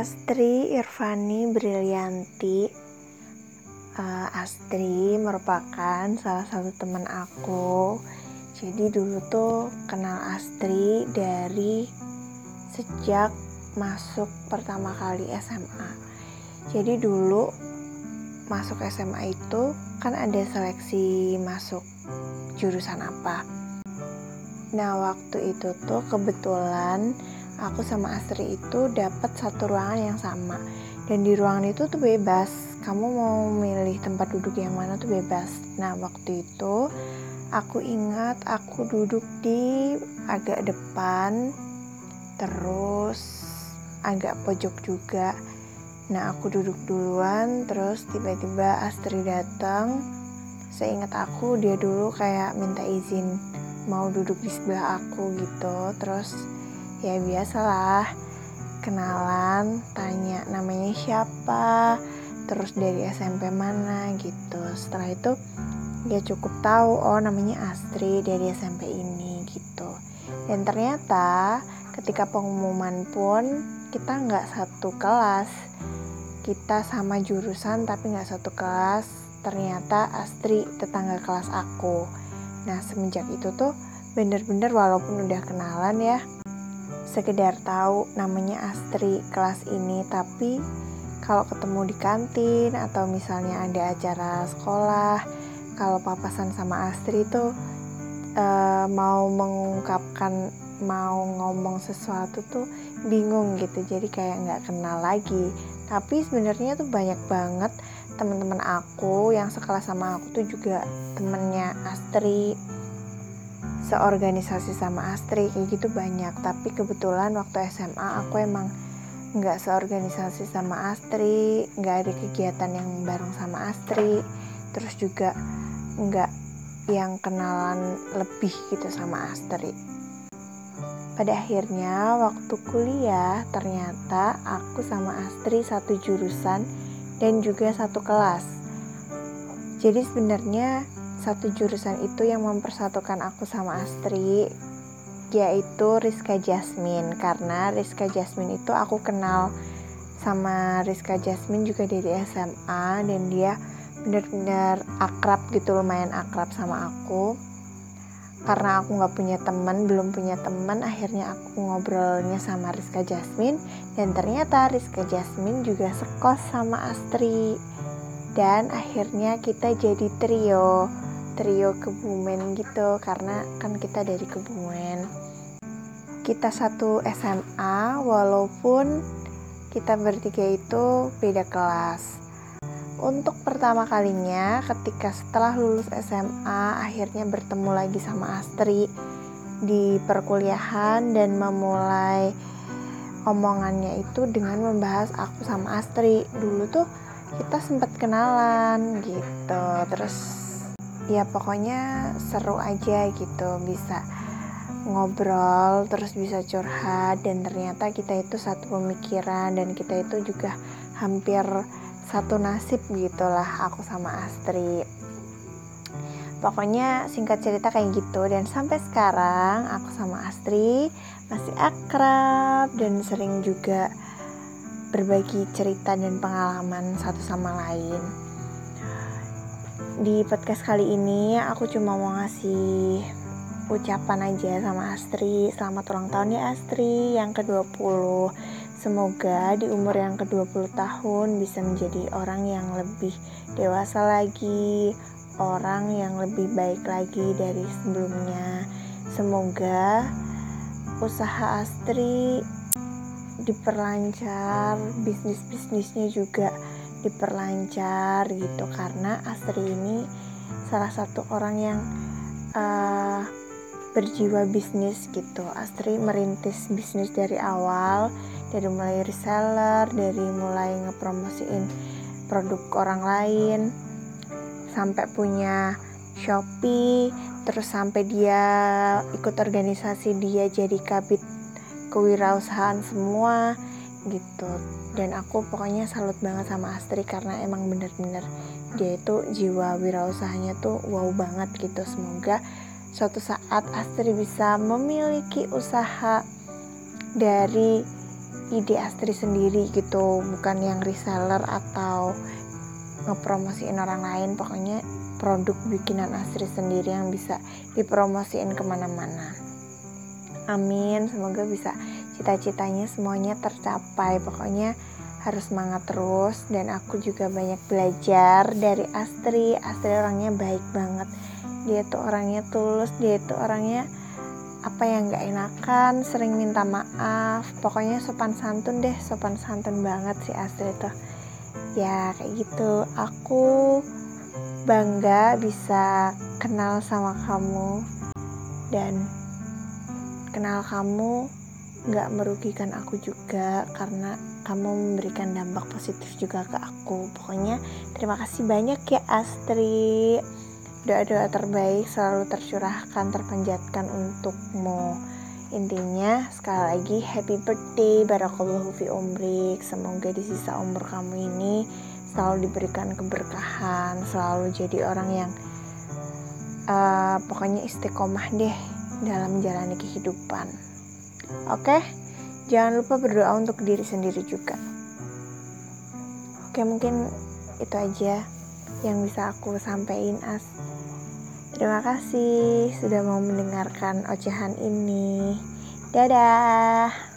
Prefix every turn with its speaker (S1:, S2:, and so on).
S1: Astri Irvani Brilianti. Uh, Astri merupakan salah satu teman aku. Jadi dulu tuh kenal Astri dari sejak masuk pertama kali SMA jadi dulu masuk SMA itu kan ada seleksi masuk jurusan apa. Nah waktu itu tuh kebetulan aku sama Astri itu dapat satu ruangan yang sama. Dan di ruangan itu tuh bebas. Kamu mau milih tempat duduk yang mana tuh bebas. Nah waktu itu aku ingat aku duduk di agak depan terus agak pojok juga. Nah aku duduk duluan terus tiba-tiba Astri datang. Seingat aku dia dulu kayak minta izin mau duduk di sebelah aku gitu. Terus ya biasalah. Kenalan tanya namanya siapa terus dari SMP mana gitu. Setelah itu dia cukup tahu oh namanya Astri dari SMP ini gitu. Dan ternyata ketika pengumuman pun kita nggak satu kelas. Kita sama jurusan tapi nggak satu kelas. Ternyata Astri tetangga kelas aku. Nah semenjak itu tuh bener-bener walaupun udah kenalan ya sekedar tahu namanya Astri kelas ini tapi kalau ketemu di kantin atau misalnya ada acara sekolah kalau papasan sama Astri itu uh, mau mengungkapkan mau ngomong sesuatu tuh bingung gitu. Jadi kayak nggak kenal lagi. Tapi sebenarnya tuh banyak banget teman-teman aku yang sekelas sama aku tuh juga temennya Astri seorganisasi sama Astri kayak gitu banyak. Tapi kebetulan waktu SMA aku emang nggak seorganisasi sama Astri nggak ada kegiatan yang bareng sama Astri. Terus juga nggak yang kenalan lebih gitu sama Astri. Pada akhirnya waktu kuliah ternyata aku sama Astri satu jurusan dan juga satu kelas. Jadi sebenarnya satu jurusan itu yang mempersatukan aku sama Astri yaitu Rizka Jasmine. Karena Rizka Jasmine itu aku kenal sama Rizka Jasmine juga dari SMA dan dia benar-benar akrab gitu lumayan akrab sama aku. Karena aku nggak punya teman belum punya teman akhirnya aku ngobrolnya sama Rizka Jasmine. Dan ternyata Rizka Jasmine juga sekos sama Astri. Dan akhirnya kita jadi trio trio Kebumen gitu karena kan kita dari Kebumen. Kita satu SMA walaupun kita bertiga itu beda kelas. Untuk pertama kalinya ketika setelah lulus SMA akhirnya bertemu lagi sama Astri di perkuliahan dan memulai omongannya itu dengan membahas aku sama Astri. Dulu tuh kita sempat kenalan gitu terus ya pokoknya seru aja gitu. Bisa ngobrol terus bisa curhat. Dan ternyata kita itu satu pemikiran. Dan kita itu juga hampir satu nasib gitulah aku sama Astri. Pokoknya singkat cerita kayak gitu. Dan sampai sekarang aku sama Astri masih akrab dan sering juga berbagi cerita dan pengalaman satu sama lain di podcast kali ini aku cuma mau ngasih ucapan aja sama Astri. Selamat ulang tahun ya Astri yang ke-20 Semoga di umur yang ke-20 tahun bisa menjadi orang yang lebih dewasa lagi Orang yang lebih baik lagi dari sebelumnya. Semoga usaha Astri diperlancar bisnis-bisnisnya juga diperlancar gitu karena Astri ini salah satu orang yang uh, berjiwa bisnis gitu. Astri merintis bisnis dari awal dari mulai reseller dari mulai ngepromosiin produk orang lain sampai punya Shopee terus sampai dia ikut organisasi dia jadi kabit kewirausahaan semua gitu dan aku pokoknya salut banget sama Astri karena emang bener-bener dia itu jiwa wirausahanya tuh wow banget gitu. Semoga suatu saat Astri bisa memiliki usaha dari ide Astri sendiri gitu. Bukan yang reseller atau ngepromosiin orang lain. Pokoknya produk bikinan Astri sendiri yang bisa dipromosiin ke mana-mana. Amin. Semoga bisa cita-citanya semuanya tercapai. Pokoknya harus semangat terus dan aku juga banyak belajar dari Astri. Astri orangnya baik banget. Dia tuh orangnya tulus dia tuh orangnya apa yang gak enakan sering minta maaf. Pokoknya sopan santun deh sopan santun banget sih Astrid tuh. Ya kayak gitu. Aku bangga bisa kenal sama kamu dan kenal kamu gak merugikan aku juga karena kamu memberikan dampak positif juga ke aku. Pokoknya terima kasih banyak ya Astri. Doa-doa terbaik selalu tercurahkan terpanjatkan untukmu. Intinya sekali lagi happy birthday barakallahu fi umrik. Semoga di sisa umur kamu ini selalu diberikan keberkahan selalu jadi orang yang uh, pokoknya istiqomah deh dalam menjalani kehidupan oke? Jangan lupa berdoa untuk diri sendiri juga. Oke mungkin itu aja yang bisa aku sampaikan as. Terima kasih sudah mau mendengarkan ocehan ini. Dadah